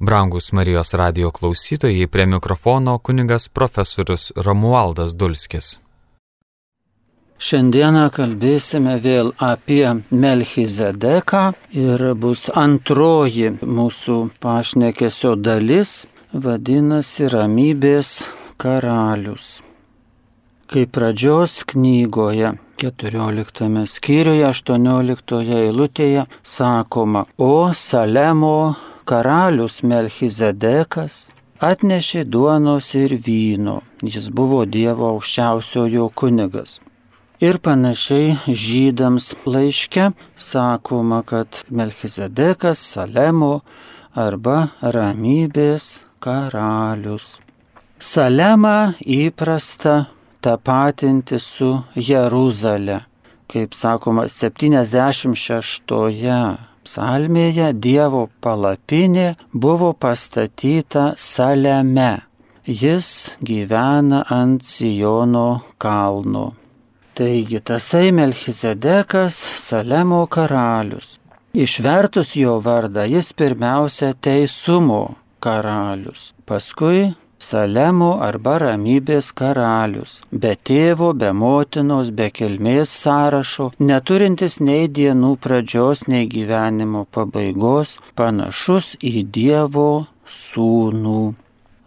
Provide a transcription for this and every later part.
Brangus Marijos radio klausytojai prie mikrofono kunigas profesorius Romualdas Dulskis. Šiandieną kalbėsime vėl apie Melchizedeką ir bus antroji mūsų pašnekesio dalis, vadinasi Ramybės karalius. Kaip pradžios knygoje 14 skyriuje 18 eilutėje sakoma, o Salemo karalius Melchizedekas atnešė duonos ir vyno, jis buvo Dievo aukščiausiojo kunigas. Ir panašiai žydams laiške sakoma, kad Melchizedekas Salemo arba ramybės karalius. Salemą įprasta tapatinti su Jeruzalė, kaip sakoma 76 psalmėje Dievo palapinė buvo pastatyta Saleme. Jis gyvena ant Sijono kalno. Taigi tasai Melchizedekas Salemo karalius. Išvertus jo vardą, jis pirmiausia teisumo karalius, paskui Salemo arba ramybės karalius, be tėvo, be motinos, be kilmės sąrašo, neturintis nei dienų pradžios, nei gyvenimo pabaigos, panašus į Dievo sūnų.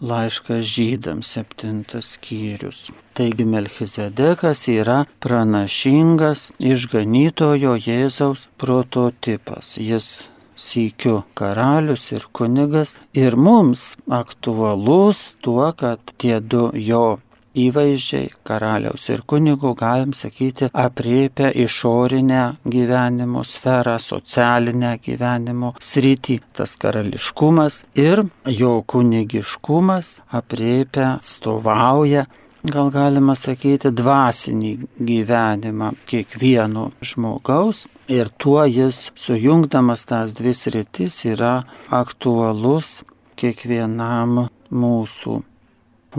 Laiškas žydams septintas skyrius. Taigi Melchizedekas yra pranašingas išganytojo Jėzaus prototipas. Jis sykiu karalius ir kunigas ir mums aktualus tuo, kad tie du jo įvaizdžiai karaliaus ir kunigo, galim sakyti, apriepia išorinę gyvenimo sferą, socialinę gyvenimo sritį. Tas karališkumas ir jo kunigiškumas apriepia, atstovauja gal galima sakyti, dvasinį gyvenimą kiekvieno žmogaus ir tuo jis sujungdamas tas dvi sritis yra aktualus kiekvienam mūsų.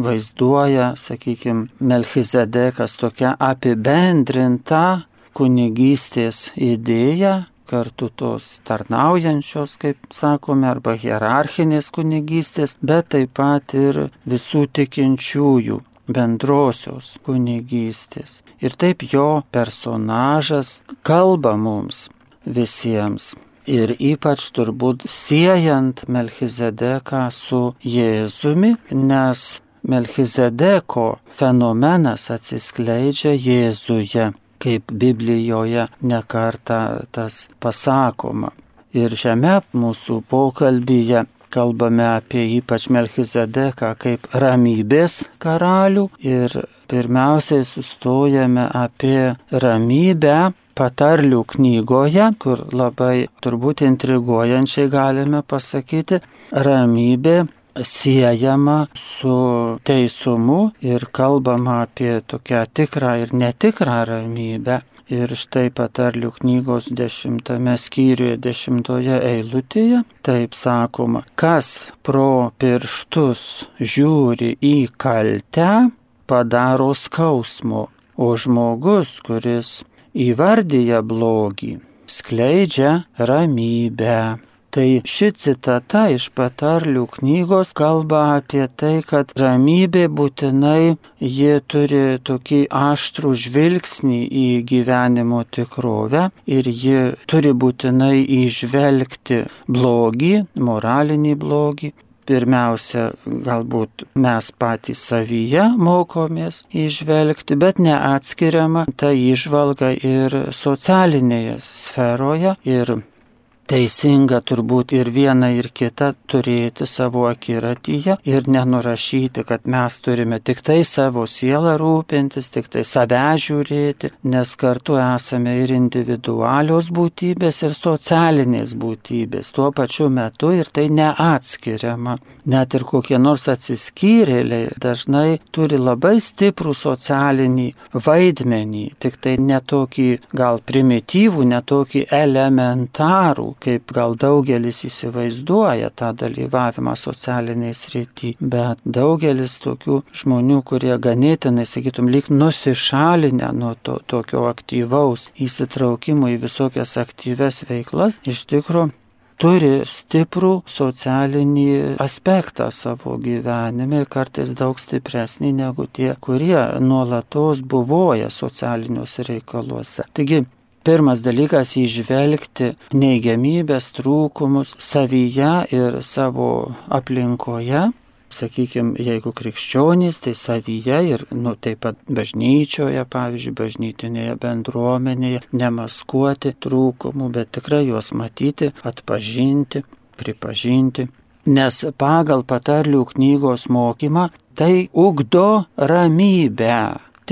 Vaizduoja, sakykime, Melchizedekas tokia apibendrinta kunigystės idėja, kartu tos tarnaujančios, kaip sakome, arba hierarchinės kunigystės, bet taip pat ir visų tikinčiųjų bendrosios kunigystės. Ir taip jo personažas kalba mums visiems. Ir ypač turbūt siejant Melchizedeką su Jėzumi, nes Melchizedeko fenomenas atsiskleidžia Jėzuje, kaip Biblijoje nekarta tas pasakoma. Ir šiame mūsų pokalbyje kalbame apie ypač Melchizedeką kaip ramybės karalių ir pirmiausiai sustojame apie ramybę patarlių knygoje, kur labai turbūt intriguojančiai galime pasakyti, ramybė siejama su teisumu ir kalbama apie tokią tikrą ir netikrą ramybę. Ir štai patarlių knygos dešimtame skyriuje, dešimtoje eilutėje, taip sakoma, kas pro pirštus žiūri į kaltę, padaro skausmo, o žmogus, kuris įvardyja blogį, skleidžia ramybę. Tai ši citata iš patarlių knygos kalba apie tai, kad ramybė būtinai jie turi tokį aštrų žvilgsnį į gyvenimo tikrovę ir ji turi būtinai išvelgti blogį, moralinį blogį, pirmiausia, galbūt mes patys savyje mokomės išvelgti, bet neatskiriama ta išvalga ir socialinėje sferoje. Ir teisinga turbūt ir viena ir kita turėti savo akiratyje ir nenurašyti, kad mes turime tik tai savo sielą rūpintis, tik tai save žiūrėti, nes kartu esame ir individualios būtybės, ir socialinės būtybės tuo pačiu metu ir tai neatskiriama. Net ir kokie nors atsiskyrėliai dažnai turi labai stiprų socialinį vaidmenį, tik tai netokį gal primityvų, netokį elementarų, kaip gal daugelis įsivaizduoja tą dalyvavimą socialiniai srity, bet daugelis tokių žmonių, kurie ganėtinai, sakytum, lyg nusišalinę nuo to, tokio aktyvaus įsitraukimo į visokias aktyves veiklas, iš tikrųjų turi stiprų socialinį aspektą savo gyvenime, kartais daug stipresnį negu tie, kurie nuolatos buvoja socialiniuose reikaluose. Taigi, Pirmas dalykas - įžvelgti neigiamybės, trūkumus savyje ir savo aplinkoje sakykime, jeigu krikščionys, tai savyje ir nu, taip pat bažnyčioje, pavyzdžiui, bažnytinėje bendruomenėje, nemaskuoti trūkumų, bet tikrai juos matyti, atpažinti, pripažinti. Nes pagal patarlių knygos mokymą tai ugdo ramybę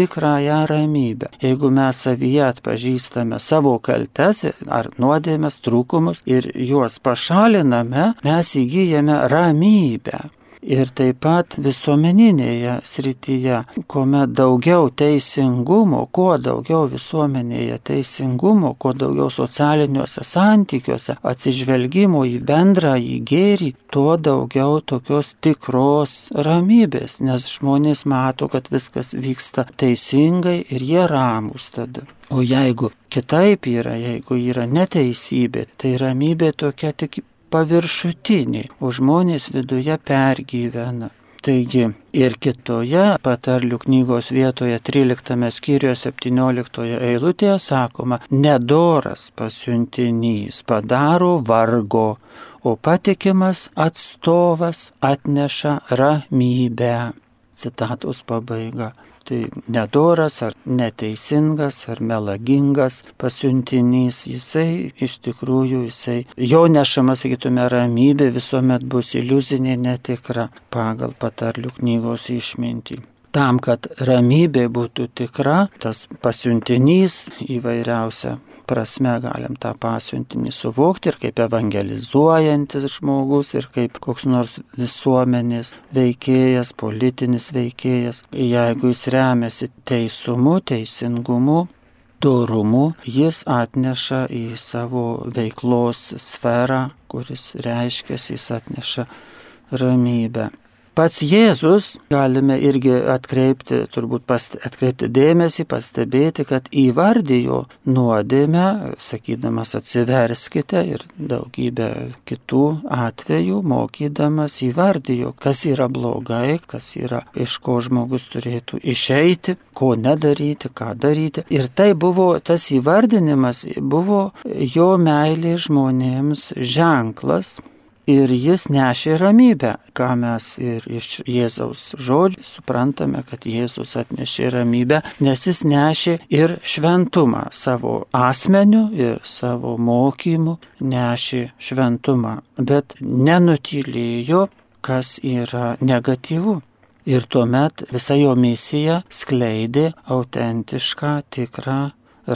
tikrąją ramybę. Jeigu mes savyje atpažįstame savo kaltes ar nuodėmės trūkumus ir juos pašaliname, mes įgyjame ramybę ir taip pat visuomeninėje srityje, kuomet daugiau teisingumo, kuo daugiau visuomenėje teisingumo, kuo daugiau socialiniuose santykiuose atsižvelgimo į bendrą į gėrį, tuo daugiau tokios tikros ramybės, nes žmonės mato, kad viskas vyksta teisingai ir jie ramus tada. O jeigu kitaip yra, jeigu yra neteisybė, tai ramybė tokia tik paviršutiniai, o žmonės viduje pergyvena. Taigi ir kitoje patarlių knygos vietoje 13 skyriuje 17 eilutėje sakoma, nedoras pasiuntinys padaro vargo, o patikimas atstovas atneša ramybę. Citatos pabaiga tai nedoras ar neteisingas ar melagingas pasiuntinys, jisai iš tikrųjų, jisai jo nešama, sakytume, ramybė visuomet bus iliuzinė, netikra pagal patarlių knygos išmintį tam, kad ramybė būtų tikra, tas pasiuntinys įvairiausia prasme galim tą pasiuntinį suvokti ir kaip evangelizuojantis žmogus, ir kaip koks nors visuomenės veikėjas, politinis veikėjas. Jeigu jis remiasi teisumu, teisingumu, dorumu, jis atneša į savo veiklos sferą, kuris reiškia, jis atneša ramybę. Pats Jėzus, galime irgi atkreipti, turbūt past, atkreipti dėmesį, pastebėti, kad įvardijo nuodėmę, sakydamas atsiverskite ir daugybę kitų atvejų, mokydamas įvardijo, kas yra blogai, kas yra, iš ko žmogus turėtų išeiti, ko nedaryti, ką daryti. Ir tai buvo, tas įvardinimas buvo jo meilė žmonėms ženklas ir jis nešė ramybę, ką mes ir iš Jėzaus žodžių suprantame, kad Jėzus atnešė ramybę, nes jis nešė ir šventumą savo asmeniu ir savo mokymu, nešė šventumą, bet nenutylėjo, kas yra negatyvu. Ir tuomet visa jo misija skleidė autentišką, tikrą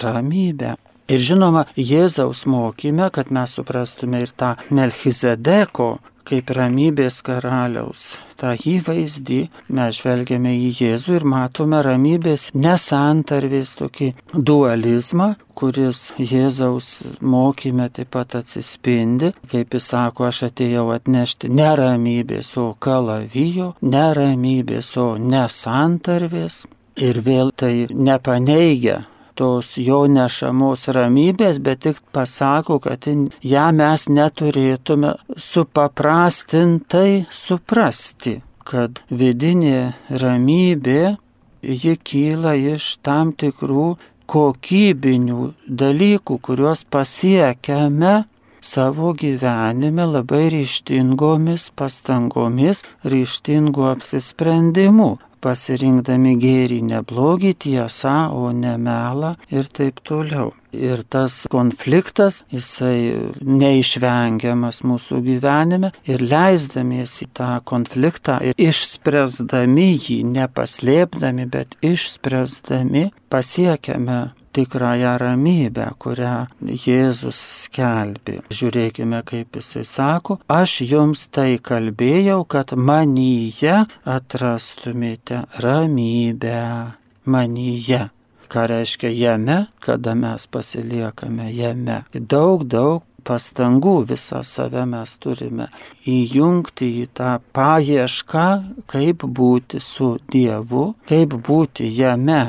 ramybę. Ir žinoma, Jėzaus mokyme, kad mes suprastume ir tą Melchizedeko kaip ramybės karaliaus. Ta įvaizdį mes žvelgiame į Jėzų ir matome ramybės nesantarvės tokį dualizmą, kuris Jėzaus mokyme taip pat atsispindi, kaip jis sako, aš atėjau atnešti neramybės, o kalavijo, neramybės, o nesantarvės. Ir vėl tai nepaneigia tos jo nešamos ramybės, bet tik pasako, kad ją mes neturėtume supaprastintai suprasti, kad vidinė ramybė, ji kyla iš tam tikrų kokybinių dalykų, kuriuos pasiekiame savo gyvenime labai ryštingomis pastangomis, ryštingų apsisprendimų pasirinkdami gėrį, ne blogį, tiesą, o ne melą ir taip toliau. Ir tas konfliktas, jisai neišvengiamas mūsų gyvenime ir leisdamiesi tą konfliktą ir išspręsdami jį, nepaslėpdami, bet išspręsdami, pasiekiame tikrąją ramybę, kurią Jėzus skelbė. Žiūrėkime, kaip jisai sako, aš jums tai kalbėjau, kad manyje atrastumėte ramybę. Manyje. Ką reiškia jame, kada mes pasiliekame jame. Daug, daug pastangų visą save mes turime įjungti į tą paiešką, kaip būti su Dievu, kaip būti jame,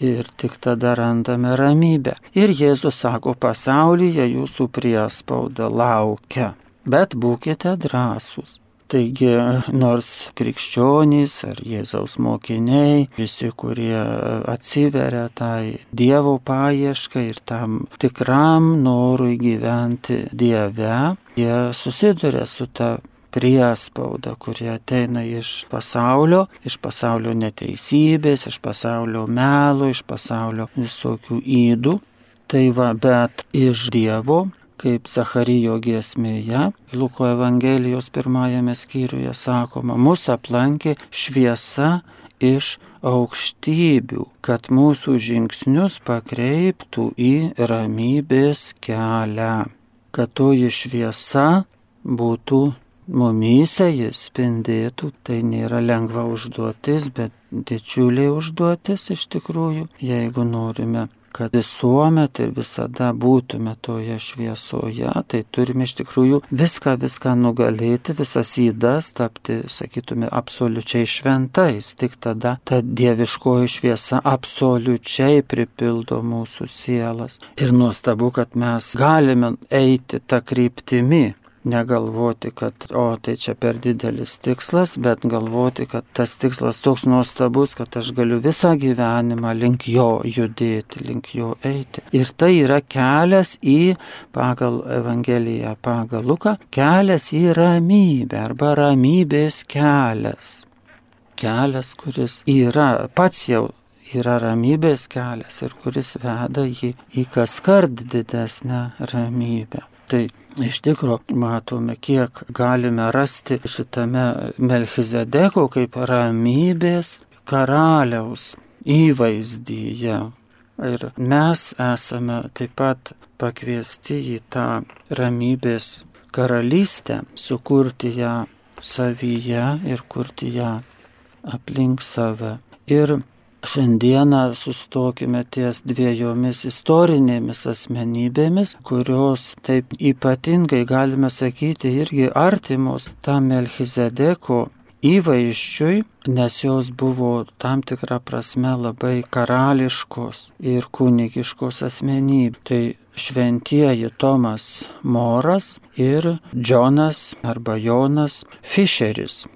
ir tik tada randame ramybę. Ir Jėzus sako, pasaulyje jūsų priespauda laukia. bet būkite drąsūs. Taigi, nors krikščionys ar Jėzaus mokiniai, visi, kurie atsiveria tai Dievo paieškai ir tam tikram norui gyventi Dieve, jie susiduria su ta priespauda, kurie ateina iš pasaulio, iš pasaulio neteisybės, iš pasaulio melo, iš pasaulio visokių įdų. Tai va, bet iš Dievo kaip Zacharijo giesmėje, Luko Evangelijos pirmajame skyriuje sakoma, mus aplankė šviesa iš aukštybių, kad mūsų žingsnius pakreiptų į ramybės kelią, kad toji šviesa būtų mumyse, jis spindėtų, tai nėra lengva užduotis, bet didžiulė užduotis iš tikrųjų, jeigu norime kad visuomet ir visada būtume toje šviesoje, tai turime iš tikrųjų viską, viską nugalėti, visas įdas tapti, sakytume, absoliučiai šventais. Tik tada ta dieviškoji šviesa absoliučiai pripildo mūsų sielas. Ir nuostabu, kad mes galime eiti tą kryptimį negalvoti, kad o tai čia per didelis tikslas, bet galvoti, kad tas tikslas toks nuostabus, kad aš galiu visą gyvenimą link jo judėti, link jo eiti. Ir tai yra kelias į, pagal Evangeliją, pagal Luką, kelias į ramybę arba ramybės kelias. Kelias, kuris yra pats jau yra ramybės kelias ir kuris veda jį į kas kart didesnę ramybę. Tai iš tikrųjų matome, kiek galime rasti šitame Melchizedeko kaip ramybės karaliaus įvaizdyje. Ir mes esame taip pat pakviesti į tą ramybės karalystę, sukurti ją savyje ir kurti ją aplink save. Ir Šiandieną sustokime ties dviejomis istorinėmis asmenybėmis, kurios taip ypatingai galime sakyti irgi artimos tam Melchizedeko įvaizdžiui, nes jos buvo tam tikrą prasme labai karališkos ir kunigiškos asmenybės. Tai šventieji Tomas Moras ir Džonas arba Jonas Fischeris.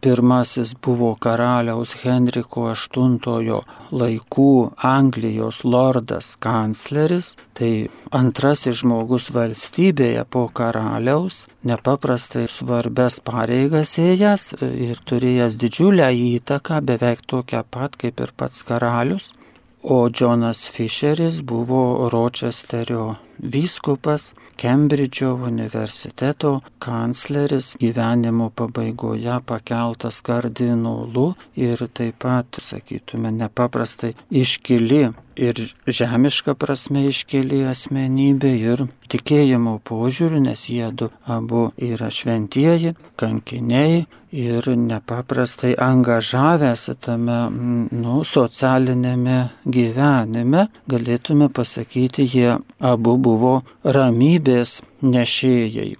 Pirmasis buvo karaliaus Henriko VIII laikų Anglijos lordas kancleris, tai antrasis žmogus valstybėje po karaliaus, nepaprastai svarbes pareigas ėjęs ir turėjęs didžiulę įtaką, beveik tokią pat kaip ir pats karalius. O Džonas Fischeris buvo Ročesterio vyskupas, Kembridžo universiteto kancleris, gyvenimo pabaigoje pakeltas kardinolu ir taip pat, sakytume, nepaprastai iškili ir žemiška prasme iškeli asmenybė ir tikėjimo požiūriu, nes jie du abu yra šventieji, kankiniai ir nepaprastai angažavęsi tame nu, socialinėme gyvenime, galėtume pasakyti, jie abu buvo ramybės nešėjai,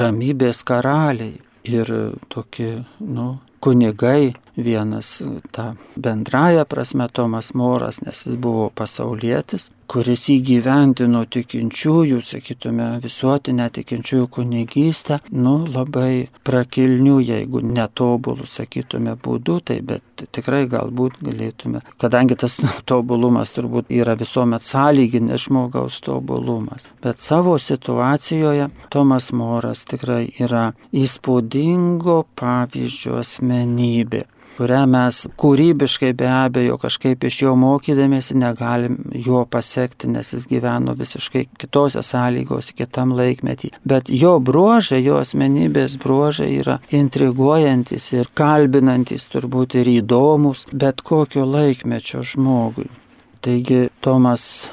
ramybės karaliai ir tokie, nu, kunigai, vienas tą bendrąją prasme Tomas Moras, nes jis buvo pasaulietis, kuris įgyvendino tikinčiųjų, sakytume, visuotinę tikinčiųjų kunigystę, nu labai prakilnių, jeigu netobulų, sakytume, būdų, tai bet tikrai galbūt galėtume, kadangi tas nu, tobulumas turbūt yra visuomet sąlyginis žmogaus tobulumas, bet savo situacijoje Tomas Moras tikrai yra įspūdingo pavyzdžio asmenybė kurią mes kūrybiškai be abejo kažkaip iš jo mokydamėsi negalim jo pasiekti, nes jis gyveno visiškai kitose sąlygose, kitam laikmetį. Bet jo bruožai, jo asmenybės bruožai yra intriguojantis ir kalbinantis turbūt ir įdomus bet kokio laikmečio žmogui. Taigi Tomas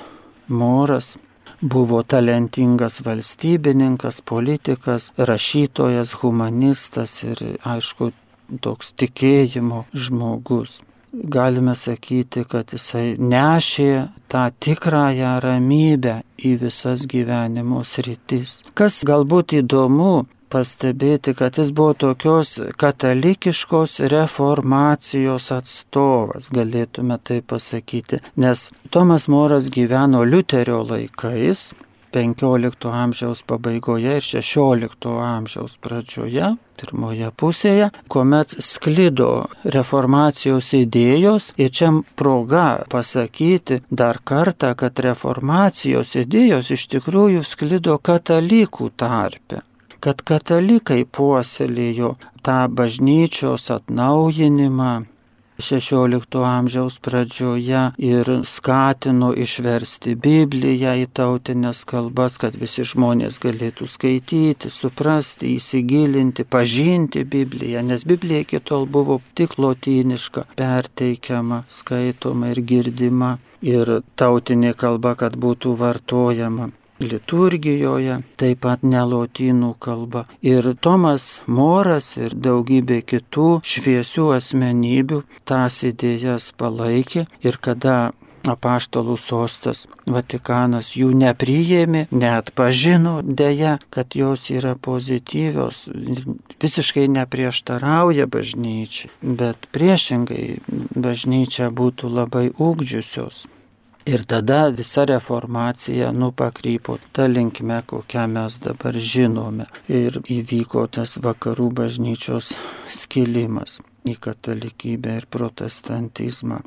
Moras buvo talentingas valstybininkas, politikas, rašytojas, humanistas ir aišku toks tikėjimo žmogus. Galime sakyti, kad jisai nešė tą tikrąją ramybę į visas gyvenimo sritis. Kas galbūt įdomu, pastebėti, kad jis buvo tokios katalikiškos reformacijos atstovas, galėtume tai pasakyti, nes Tomas Moras gyveno Liuterio laikais, 15 amžiaus pabaigoje ir 16 amžiaus pradžioje, pirmoje pusėje, kuomet sklido reformacijos idėjos ir čia proga pasakyti dar kartą, kad reformacijos idėjos iš tikrųjų sklido katalikų tarpe. Kad katalikai puoselėjo tą bažnyčios atnaujinimą, XVI amžiaus pradžioje ir skatino išversti Bibliją į tautinės kalbas, kad visi žmonės galėtų skaityti, suprasti, įsigilinti, pažinti Bibliją, nes Biblija iki tol buvo tik lotyniška, perteikiama, skaitoma ir girdima ir tautinė kalba, kad būtų vartojama liturgijoje, taip pat ne lotynų kalba. Ir Tomas Moras ir daugybė kitų šviesių asmenybių tas idėjas palaikė ir kada apaštalų sostas Vatikanas jų nepriėmė, net pažino dėja, kad jos yra pozityvios, visiškai neprieštarauja bažnyčiai, bet priešingai bažnyčia būtų labai ūkdžiusios. Ir tada visa reformacija nupakrypo tą linkmę, kokią mes dabar žinome. Ir įvyko tas vakarų bažnyčios skilimas į katalikybę ir protestantizmą.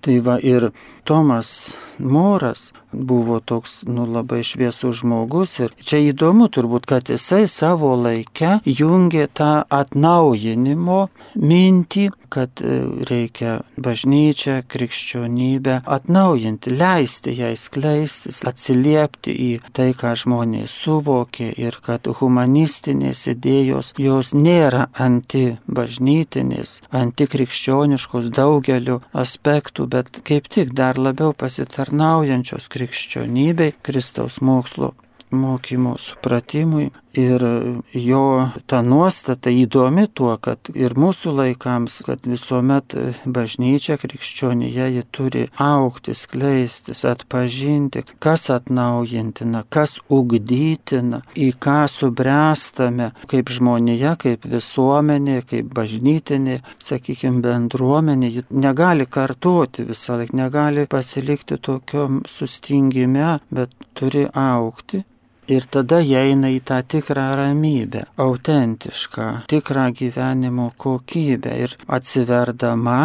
Tai va ir Tomas Moras buvo toks, nu, labai šviesus žmogus ir čia įdomu turbūt, kad jisai savo laikę jungė tą atnaujinimo mintį, kad e, reikia bažnyčią, krikščionybę atnaujinti, leisti jai skleistis, atsiliepti į tai, ką žmonės suvokė ir kad humanistinės idėjos jos nėra antibažnytinės, antikrikščioniškos daugeliu aspektų, bet kaip tik dar labiau pasitarnaujančios krikščionybei, Kristaus mokslo mokymo supratimui Ir jo ta nuostata įdomi tuo, kad ir mūsų laikams, kad visuomet bažnyčia krikščionėje ji turi aukti, skleistis, atpažinti, kas atnaujintina, kas ugdytina, į ką subręstame kaip žmonėje, kaip visuomenė, kaip bažnytinė, sakykime, bendruomenė. Ji negali kartuoti visą laiką, negali pasilikti tokiom sustingime, bet turi aukti Ir tada jie eina į tą tikrą ramybę, autentišką, tikrą gyvenimo kokybę ir atsiverdama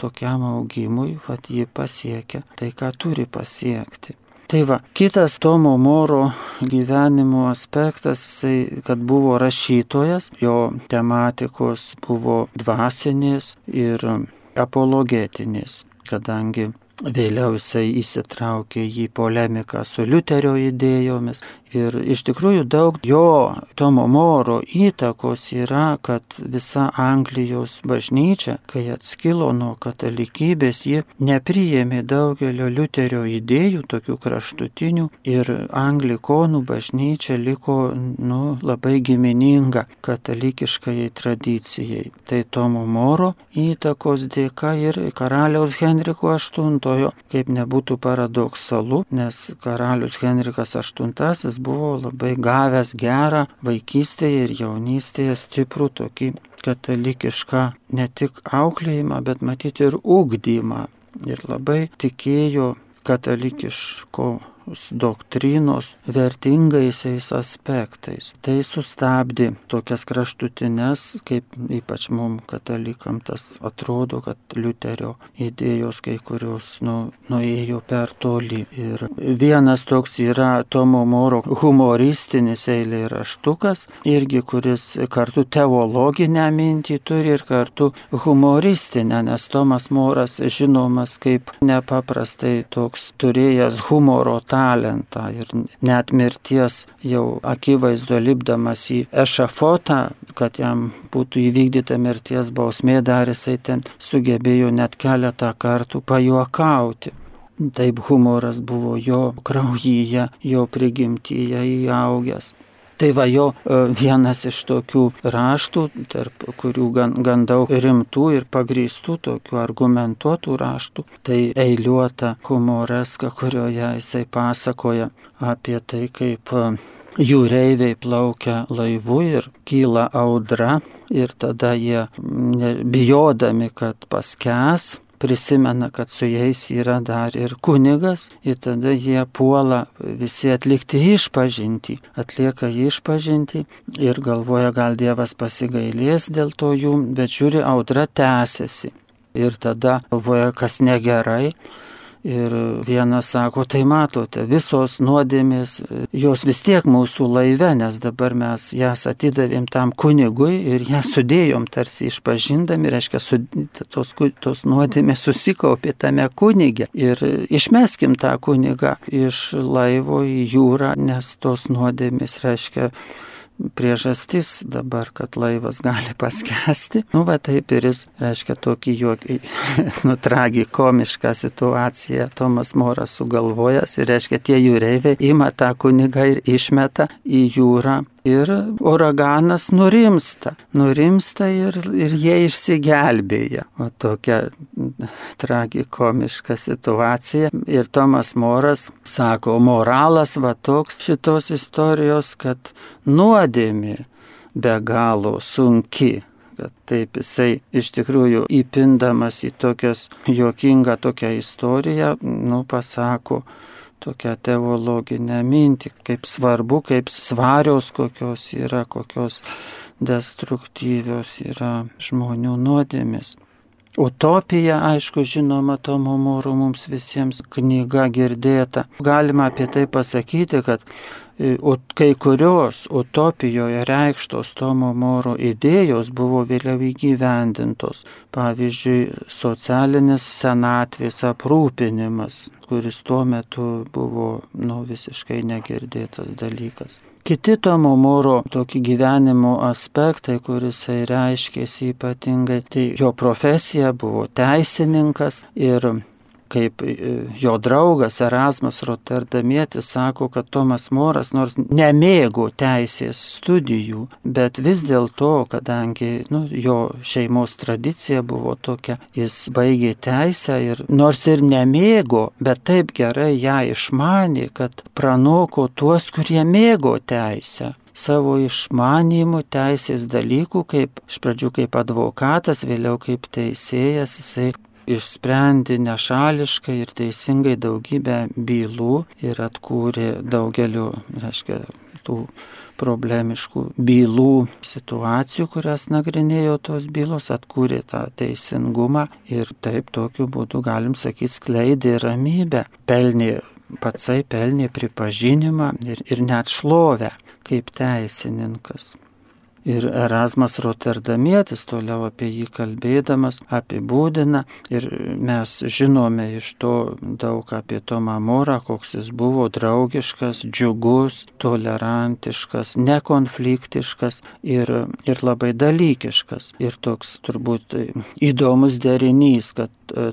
tokiam augimui, vad ji pasiekia tai, ką turi pasiekti. Tai va, kitas Tomo Moro gyvenimo aspektas, jisai, kad buvo rašytojas, jo tematikos buvo dvasinės ir apologetinės, kadangi Vėliau jisai įsitraukė į polemiką su Liuterio idėjomis Ir iš tikrųjų daug jo Tomo Moro įtakos yra, kad visa Anglijos bažnyčia, kai atskilo nuo katalikybės, ji nepriėmė daugelio Liuterio idėjų, tokių kraštutinių, ir anglikonų bažnyčia liko nu, labai gimininga katalikiškai tradicijai. Tai Tomo Moro įtakos dėka ir karaliaus Henriko VIII, kaip nebūtų paradoksalu, nes karalius Henrikas VIII buvo labai gavęs gerą vaikystėje ir jaunystėje stiprų tokį katalikišką ne tik auklėjimą, bet matyti ir ūkdymą. Ir labai tikėjo katalikiško doktrinos vertingaisiais aspektais. Tai sustabdė tokias kraštutines, kaip ypač mums katalikam tas atrodo, kad Liuterio idėjos kai kurios nu, nuėjo per toli. Ir vienas toks yra Tomo Moro humoristinis eilėraštukas, irgi kuris kartu teologinę mintį turi ir kartu humoristinę, nes Tomas Moras žinomas kaip nepaprastai toks turėjęs humoro tą talentą ir net mirties jau akivaizdu lipdamas į ešafotą, kad jam būtų įvykdyta mirties bausmė, dar jisai ten sugebėjo net keletą kartų pajuokauti. Taip humoras buvo jo kraujyje, jo prigimtyje įaugęs. Tai va jo e, vienas iš tokių raštų, tarp kurių gan, gan daug rimtų ir pagrįstų tokių argumentuotų raštų, tai eiliuota humoreska, kurioje jisai pasakoja apie tai, kaip e, jūreiviai plaukia laivu ir kyla audra ir tada jie bijodami, kad paskes, prisimena, kad su jais yra dar ir kunigas ir tada jie puola visi atlikti išpažinti, atlieka išpažinti ir galvoja, gal Dievas pasigailės dėl to jų, bet žiūri, audra tęsiasi. Ir tada galvoja, kas negerai, Ir vienas sako, tai matote, visos nuodėmės, jos vis tiek mūsų laive, nes dabar mes jas atidavėm tam kunigui ir ją sudėjom tarsi išpažindami, reiškia, su, tos, tos nuodėmės susikaupė tame kunigė. Ir išmeskim tą kunigą iš laivo į jūrą, nes tos nuodėmės, reiškia, priežastis dabar, kad laivas gali paskesti. Nu, va taip ir jis, reiškia, tokį juokį, nu, tragikomišką situaciją Tomas Moras sugalvojęs ir, reiškia, tie jūreiviai ima tą kunigą ir išmeta į jūrą ir uraganas nurimsta. Nurimsta ir, ir jie išsigelbėja. O tokia tragikomiška situacija. Ir Tomas Moras sako, moralas va toks šitos istorijos, kad nuodėmė be galo sunki. Kad taip jisai iš tikrųjų įpindamas į tokias juokingą tokią istoriją, nu pasako, tokią teologinę mintį, kaip svarbu, kaip svarios kokios yra, kokios destruktyvios yra žmonių nuodėmis. Utopija, aišku, žinoma, Tomo Moro mums visiems knyga girdėta. Galima apie tai pasakyti, kad kai kurios utopijoje reikštos Tomo Moro idėjos buvo vėliau įgyvendintos. Pavyzdžiui, socialinis senatvės aprūpinimas, kuris tuo metu buvo nu, visiškai negirdėtas dalykas. Kiti Tomo Moro tokį gyvenimo aspektai, kuris reiškėsi ypatingai, tai jo profesija buvo teisininkas ir kaip e, jo draugas Erasmas Rotterdamietis sako, kad Tomas Moras nors nemėgo teisės studijų, bet vis dėlto, kadangi nu, jo šeimos tradicija buvo tokia, jis baigė teisę ir nors ir nemėgo, bet taip gerai ją išmanė, kad pranoko tuos, kurie mėgo teisę. Savo išmanymų teisės dalykų, kaip iš pradžių kaip advokatas, vėliau kaip teisėjas, jisai išsprendė nešališkai ir teisingai daugybę bylų ir atkūrė daugeliu, reiškia, tų problemiškų bylų situacijų, kurias nagrinėjo tos bylos, atkūrė tą teisingumą ir taip tokiu būdu, galim sakyti, skleidė ramybę, pelnė patsai pelnė pripažinimą ir, ir net šlovę kaip teisininkas. Ir Erasmas Rotterdamietis toliau apie jį kalbėdamas apibūdina ir mes žinome iš to daug apie Tomą Morą, koks jis buvo draugiškas, džiugus, tolerantiškas, nekonfliktiškas ir, ir labai dalykiškas. Ir toks turbūt įdomus derinys, kad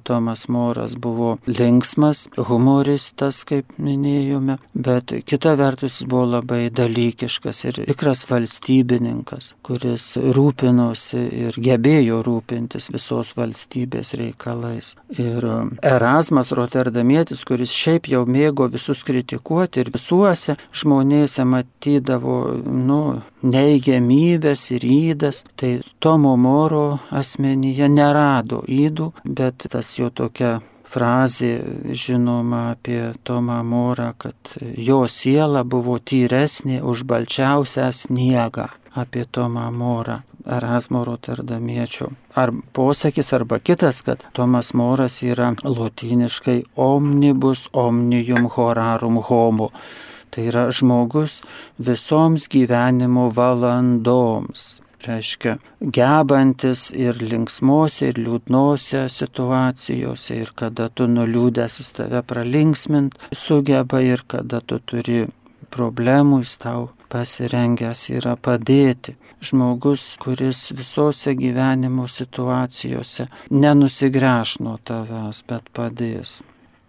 Tomas Moras buvo linksmas, humoristas, kaip minėjome, bet kita vertus jis buvo labai dalykiškas ir tikras valstybininkas kuris rūpinosi ir gebėjo rūpintis visos valstybės reikalais. Ir um, Erasmas Rotterdamietis, kuris šiaip jau mėgo visus kritikuoti ir visuose žmonėse matydavo nu, neigiamybės ir įdas, tai Tomo Moro asmenyje nerado įdų, bet tas jo tokia frazė žinoma apie Tomą Morą, kad jo siela buvo tyresnė už balčiausią sniegą apie Tomą Morą, Erasmo Rotterdamiečio. Ar posakis, arba kitas, kad Tomas Moras yra lotyniškai omnibus omnium horarum homo. Tai yra žmogus visoms gyvenimo valandoms reiškia gebantis ir linksmose, ir liūdnose situacijose, ir kada tu nuliūdęs į tave pralinksmint sugeba, ir kada tu turi problemų, jis tau pasirengęs yra padėti. Žmogus, kuris visose gyvenimo situacijose nenusigręš nuo tavęs, bet padės.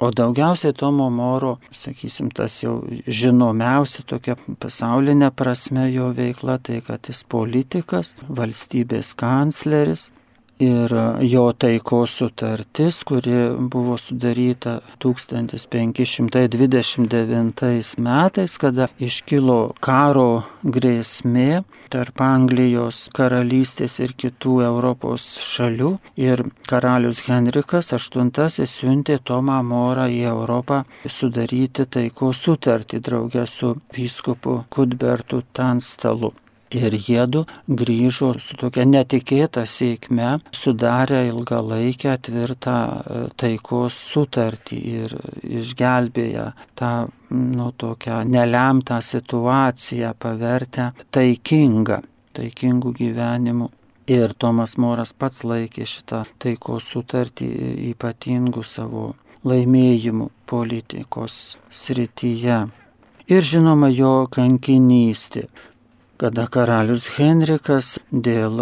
O daugiausiai Tomo Moro, sakysim, tas jau žinomiausia tokia pasaulinė prasme jo veikla, tai kad jis politikas, valstybės kancleris ir jo taikos sutartis, kuri buvo sudaryta 1529 metais, kada iškilo karo grėsmė tarp Anglijos karalystės ir kitų Europos šalių ir karalius Henrikas VIII siuntė Tomą Morą į Europą sudaryti taikos sutartį draugę su vyskupu Kudbertu Tanstalu. Ir jėdu grįžo su tokia netikėta sėkme, sudarė ilgalaikę tvirtą e, taikos sutartį ir išgelbėję tą nu, tokią nelemtą situaciją pavertę taikingą, taikingų gyvenimų. Ir Tomas Moras pats laikė šitą taikos sutartį ypatingų savo laimėjimų politikos srityje. Ir žinoma jo kankinystė kada karalius Henrikas dėl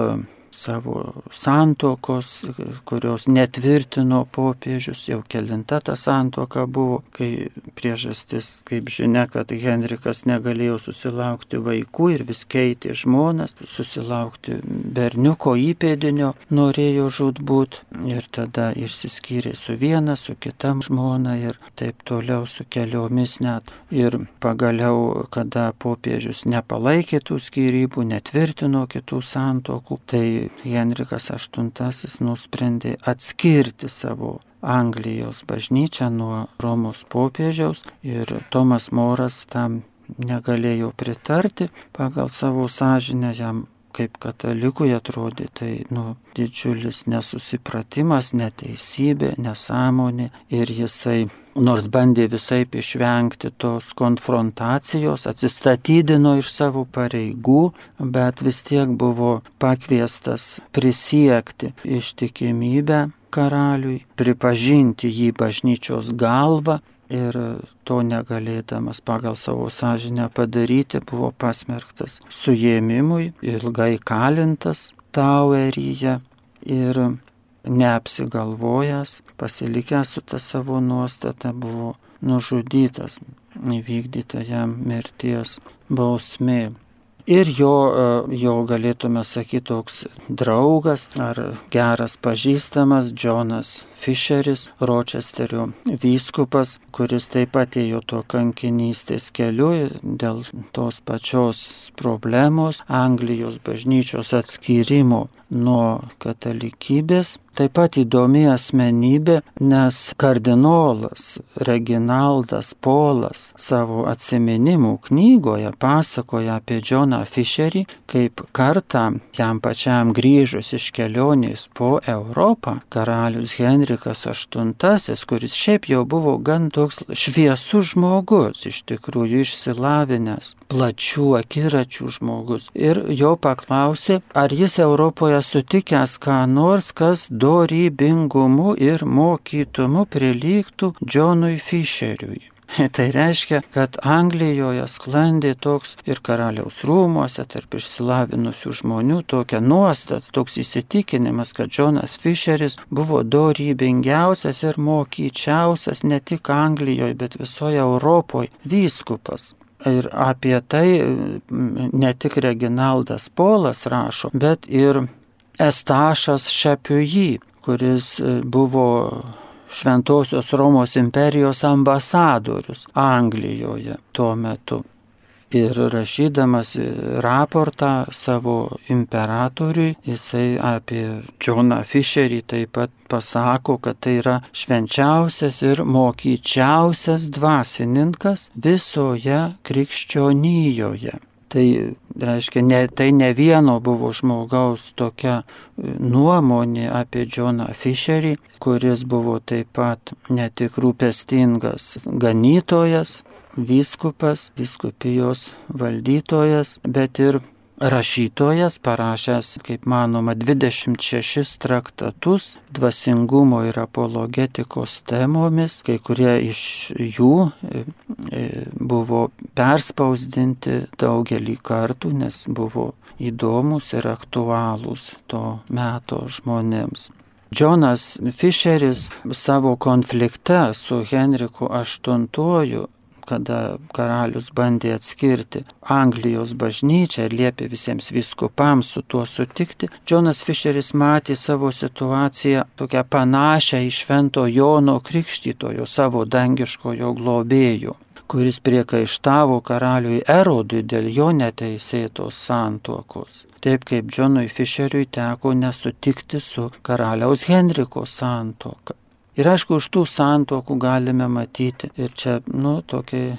savo santokos, kurios netvirtino popiežius, jau kelinta ta santoka buvo, kai priežastis, kaip žinia, kad Henrikas negalėjo susilaukti vaikų ir vis keitė žmonas, susilaukti berniuko įpėdinio norėjo žudbūt ir tada išsiskyrė su viena, su kita žmona ir taip toliau su keliomis net. Ir pagaliau, kada popiežius nepalaikė tų skyrybų, netvirtino kitų santokų, tai Henrikas VIII nusprendė atskirti savo Anglijos bažnyčią nuo Romos popiežiaus ir Tomas Moras tam negalėjo pritarti. Pagal savo sąžinę, jam kaip katalikui atrodė tai nu, didžiulis nesusipratimas, neteisybė, nesąmonė ir jisai, nors bandė visai išvengti tos konfrontacijos, atsistatydino iš savo pareigų, bet vis tiek buvo pakviestas prisiekti ištikimybę karaliui, pripažinti jį bažnyčios galvą ir to negalėdamas pagal savo sąžinę padaryti buvo pasmerktas suėmimui, ilgai kalintas Taueryje ir neapsigalvojęs, pasilikęs su ta savo nuostata buvo nužudytas, įvykdyta jam mirties bausmė ir jo, e, jo galėtume sakyti toks draugas ar geras pažįstamas Džonas Fischeris, Ročesterio vyskupas, kuris taip pat ėjo to kankinystės keliu dėl tos pačios problemos Anglijos bažnyčios atskyrimo nuo katalikybės. Taip pat įdomi asmenybė, nes kardinolas Reginaldas Polas savo atsiminimų knygoje pasakoja apie Džoną Fisherį, kaip kartą jam pačiam grįžus iš kelionės po Europą, karalius Henrikas VIII, kuris šiaip jau buvo gan toks šviesus žmogus, iš tikrųjų išsilavinęs, plačių akiračių žmogus, ir jo paklausė, ar jis Europoje yra sutikęs ką nors, kas dorybingumu ir mokytumu prilygtų Džonui Fischeriui. Tai reiškia, kad Anglijoje sklandė toks ir karaliaus rūmose tarp išsilavinusių žmonių tokia nuostata, toks įsitikinimas, kad Džonas Fischeris buvo dorybingiausias ir mokyčiausias ne tik Anglijoje, bet visoje Europoje vyskupas. Ir apie tai ne tik Reginaldas Polas rašo, bet ir Estašas Šepiujį, kuris e, buvo Šventojios Romos imperijos ambasadorius Anglijoje tuo metu. Ir rašydamas raportą savo imperatoriui, jisai apie Džoną Fisherį taip pat pasako, kad tai yra švenčiausias ir mokyčiausias dvasininkas visoje krikščionyjoje. Tai reiškia, ne, tai ne vieno buvo žmogaus tokia e, nuomonė apie Džoną Fisherį, kuris buvo taip pat ne tik rūpestingas ganytojas, vyskupas, viskupijos valdytojas, bet ir rašytojas parašęs, kaip manoma, 26 traktatus dvasingumo ir apologetikos temomis, kai kurie iš jų e, e, buvo perspausdinti daugelį kartų, nes buvo įdomus ir aktualūs to meto žmonėms. Džonas Fischeris savo konflikte su Henriku VIII kada karalius bandė atskirti Anglijos bažnyčią ir liepė visiems viskupams su tuo sutikti, Džonas Fischeris matė savo situaciją tokią panašią į Švento Jono Krikštytojo, savo dangiškojo globėjų kuris priekaištavo karaliui Erodui dėl jo neteisėtos santuokos. Taip kaip Džonui Fischeriui teko nesutikti su karaliaus Henriko santuoka. Ir aišku, už tų santuokų galime matyti ir čia, nu, tokia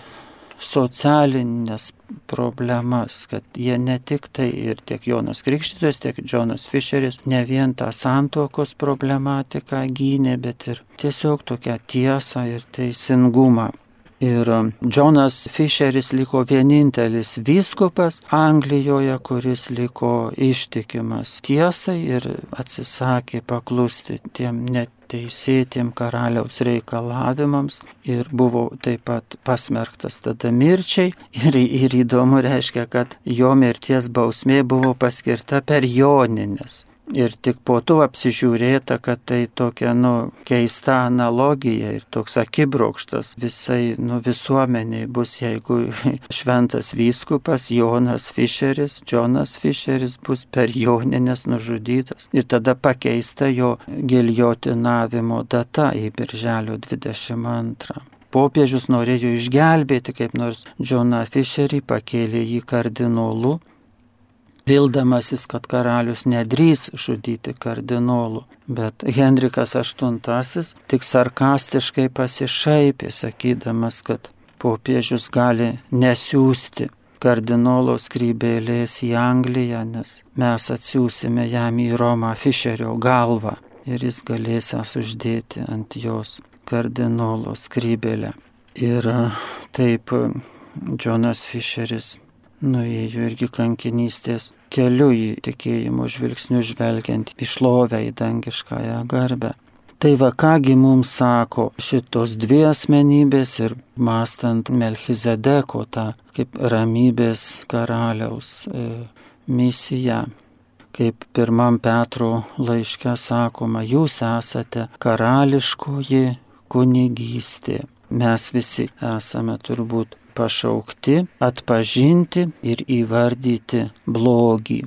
socialinės problemas, kad jie ne tik tai ir tiek Jonas Krikštytojas, tiek Jonas Fischeris ne vien tą santokos problematiką gynė, bet ir tiesiog tokią tiesą ir teisingumą. Ir Džonas Fischeris liko vienintelis vyskupas Anglijoje, kuris liko ištikimas tiesai ir atsisakė paklusti tiem neteisėtiem karaliaus reikalavimams ir buvo taip pat pasmerktas tada mirčiai. Ir, ir įdomu reiškia, kad jo mirties bausmė buvo paskirta per joninės. Ir tik po to apsižiūrėta, kad tai tokia, nu, keista analogija ir toks akibrokštas visai, nu, visuomeniai bus, jeigu šventas vyskupas Jonas Fischeris, Jonas Fischeris bus per Joninės nužudytas. Ir tada pakeista jo giljotinavimo data į birželio 22 popiežius norėjo išgelbėti kaip nors Džoną Fischerį, pakėlė jį kardinolu vildamasis, kad karalius nedrys žudyti kardinolų. Bet Henrikas VIII tik sarkastiškai pasišaipė, sakydamas, kad popiežius gali nesiųsti kardinolo skrybėlės į Angliją, nes mes atsiūsime jam į Romą Fischerio galvą ir jis galės jas uždėti ant jos kardinolo skrybėlę. Ir taip Džonas Fischeris nuėjo irgi kankinystės keliu į tikėjimo žvilgsnių žvelgiant į šlovę į dangiškąją garbę. Tai va kągi mums sako šitos dvi asmenybės ir mastant Melchizedeko tą kaip ramybės karaliaus e, misiją. Kaip pirmam Petro laiške sakoma, jūs esate karališkoji kunigystė. Mes visi esame turbūt pašaukti atpažinti ir įvardyti blogį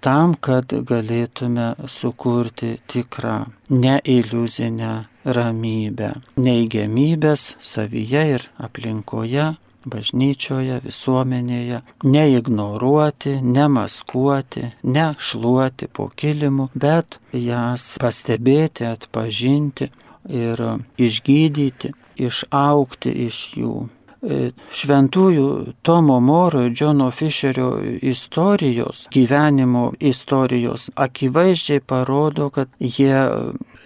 tam, kad galėtume sukurti tikrą neiliuzinę ramybę, neigiamybės savyje ir aplinkoje, bažnyčioje, visuomenėje, neignoruoti, nemaskuoti, nešluoti po kilimu, bet jas pastebėti, atpažinti ir išgydyti, išaukti iš jų šventųjų Tomo Moro ir Džono Fischerio istorijos, gyvenimo istorijos akivaizdžiai parodo, kad jie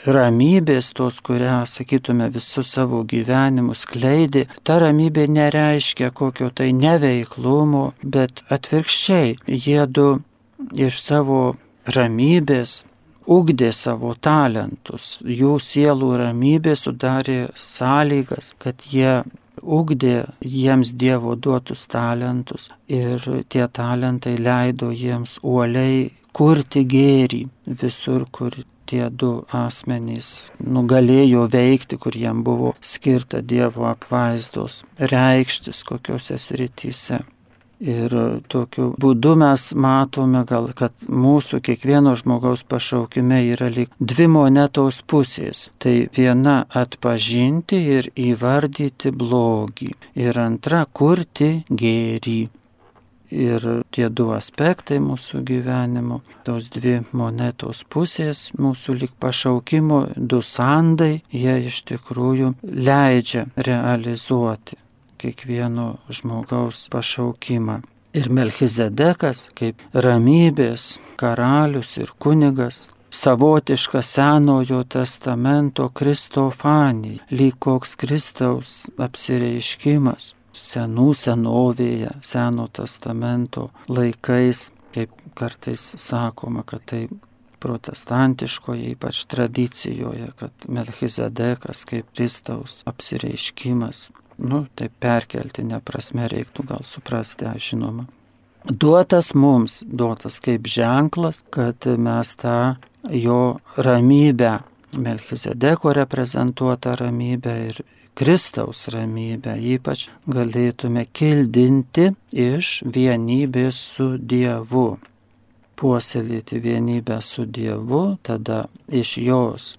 ramybės tos, kurią, sakytume, visų savo gyvenimu skleidė, ta ramybė nereiškia kokio tai neveiklumo, bet atvirkščiai jie du iš savo ramybės ugdė savo talentus, jų sielų ramybė sudarė sąlygas, kad jie ugdė jiems Dievo duotus talentus ir tie talentai leido jiems uoliai kurti gėrį visur, kur tie du asmenys nugalėjo veikti, kur jiem buvo skirta Dievo apvaizdos, reikštis kokiuose srityse. Ir tokiu būdu mes matome gal, kad mūsų kiekvieno žmogaus pašaukime yra lik dvi monetos pusės. Tai viena atpažinti ir įvardyti blogį. Ir antra kurti gėrį. Ir tie du aspektai mūsų gyvenimo, tos dvi monetos pusės, mūsų lik pašaukimo, du sandai, jie iš tikrųjų leidžia realizuoti kiekvieno žmogaus pašaukimą. Ir Melchizedekas, kaip ramybės karalius ir kunigas, savotiška senojo testamento kristofanija, lyg koks Kristaus apsireiškimas senų senovėje, seno testamento laikais, kaip kartais sakoma, kad tai protestantiškoje, ypač tradicijoje, kad Melchizedekas kaip Kristaus apsireiškimas nu, tai perkeltinė prasme reiktų gal suprasti, aš žinoma. Duotas mums, duotas kaip ženklas, kad mes tą jo ramybę, Melchizedeko reprezentuotą ramybę ir Kristaus ramybę, ypač galėtume kildinti iš vienybės su Dievu. Puoselėti vienybę su Dievu, tada iš jos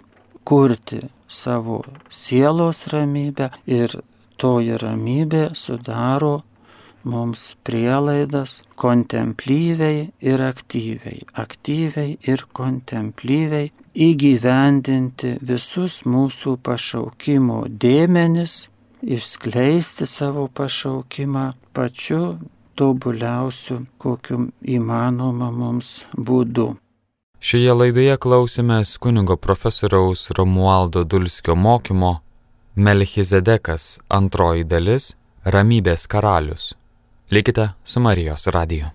kurti savo sielos ramybę ir toji ramybė sudaro mums prielaidas kontemplyviai ir aktyviai, aktyviai ir kontemplyviai įgyvendinti visus mūsų pašaukimo dėmenis, išskleisti savo pašaukimą pačiu tobuliausiu, kokiu įmanoma mums būdu. Šioje laidoje klausėmės kunigo profesoriaus Romualdo Dulskio mokymo Melchizedekas antroji dalis Ramybės karalius. Likite su Marijos radiju.